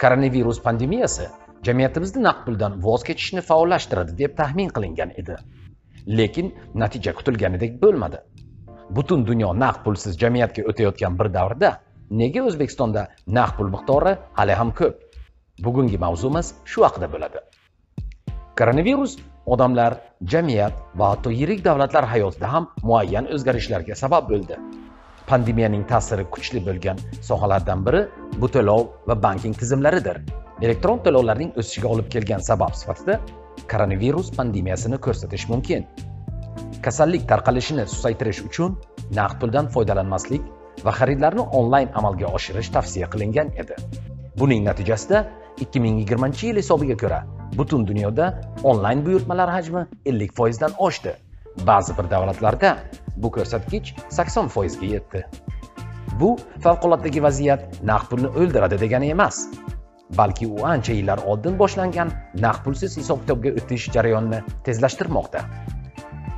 koronavirus pandemiyasi jamiyatimizni naqd puldan voz kechishni faollashtiradi deb taxmin qilingan edi. Lekin natija kutilganidek bo'lmadi. Butun dunyo naqd pulsiz jamiyatga o'tayotgan bir davrda nega o'zbekistonda naqd pul miqdori hali ham ko'p? Bugungi mavzumiz shu haqida bo'ladi. Koronavirus odamlar jamiyat va hatto yirik davlatlar hayotida ham muayyan o'zgarishlarga sabab bo'ldi. Pandemiyaning ta'siri kuchli bo'lgan sohalardan biri bu to'lov va banking tizimlaridir. Elektron to'lovlarning o'sishiga olib kelgan sabab sifatida koronavirus pandemiyasini ko'rsatish mumkin. Kasallik tarqalishini susaytirish uchun naqd puldan foydalanmaslik va xaridlarni onlayn amalga oshirish tavsiya qilingan edi. Buning natijasida 2020 yil hisobiga ko'ra butun dunyoda onlayn buyurtmalar hajmi 50 foizdan oshdi. Ba'zi bir davlatlarda bu ko'rsatkich 80 foizga yetdi. Bu favquluddagi vaziyat naqd pulni o'ldiradi degani emas balki u ancha yillar oldin boshlangan naqd pulsiz hisob kitobga o'tish jarayonini tezlashtirmoqda.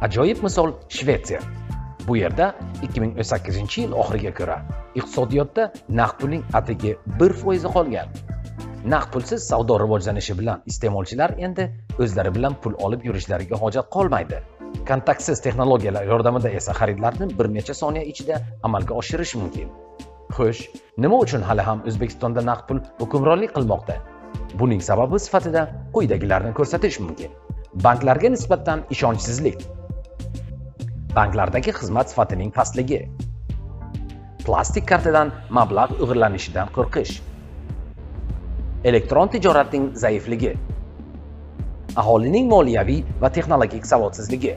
Ajoyib misol shvetsiya. Bu yerda 2018 yil oxiriga ko'ra iqtisodiyotda naqd pulning atigi bir foizi qolgan. Naqd pulsiz savdo rivojlanishi bilan iste'molchilar endi o'zlari bilan pul olib yurishlariga hojat qolmaydi. Kontaktsiz texnologiyalar yordamida esa xaridlarni bir necha soniya ichida amalga oshirish mumkin. Xo'sh nima uchun hali ham o'zbekistonda naqd pul hukmronlik qilmoqda? Buning sababi sifatida quyidagilarni ko'rsatish mumkin. Banklarga nisbatan ishonchsizlik. Banklardagi xizmat sifatining pastligi. Plastik kartadan mablag' o'g'irlanishidan qo'rqish. Elektron tijoratning zaifligi. Aholining moliyaviy va texnologik savodsizligi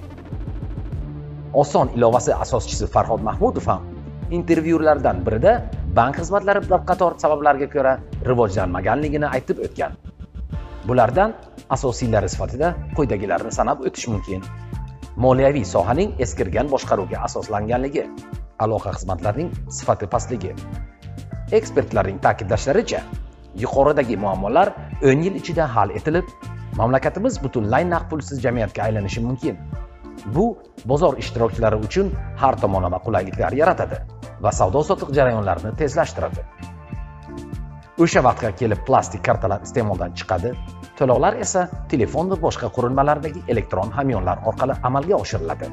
oson ilovasi asoschisi farhod mahmudov ham intervyulardan birida bank xizmatlari bir qator sabablarga ko'ra rivojlanmaganligini aytib o'tgan. Bulardan asosiylari sifatida quyidagilarni sanab o'tish mumkin. Moliyaviy sohaning eskirgan boshqaruvga asoslanganligi aloqa xizmatlarining sifati pastligi. Ekspertlarning ta'kidlashlaricha yuqoridagi muammolar 10 yil ichida hal etilib mamlakatimiz butunlay naqd pulsiz jamiyatga aylanishi mumkin. Bu bozor ishtirokchilari uchun har tomonlama qulayliklar yaratadi va savdo sotiq jarayonlarini tezlashtiradi. O'sha vaqtga kelib plastik kartalar iste'moldan chiqadi to'lovlar esa telefon va boshqa qurilmalardagi elektron hamyonlar orqali amalga oshiriladi.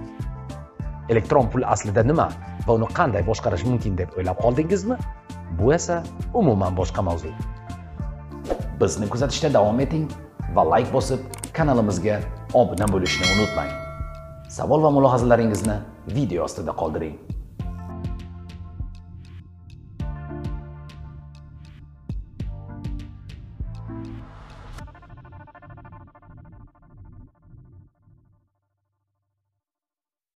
Elektron pul aslida nima va uni qanday boshqarish mumkin deb o'ylab qoldingizmi? Bu esa umuman boshqa mavzu. Bizni kuzatishda davom eting. Va layk bosib kanalimizga obuna bo'lishni unutmang. Savol va mulohazalaringizni video ostida qoldiring.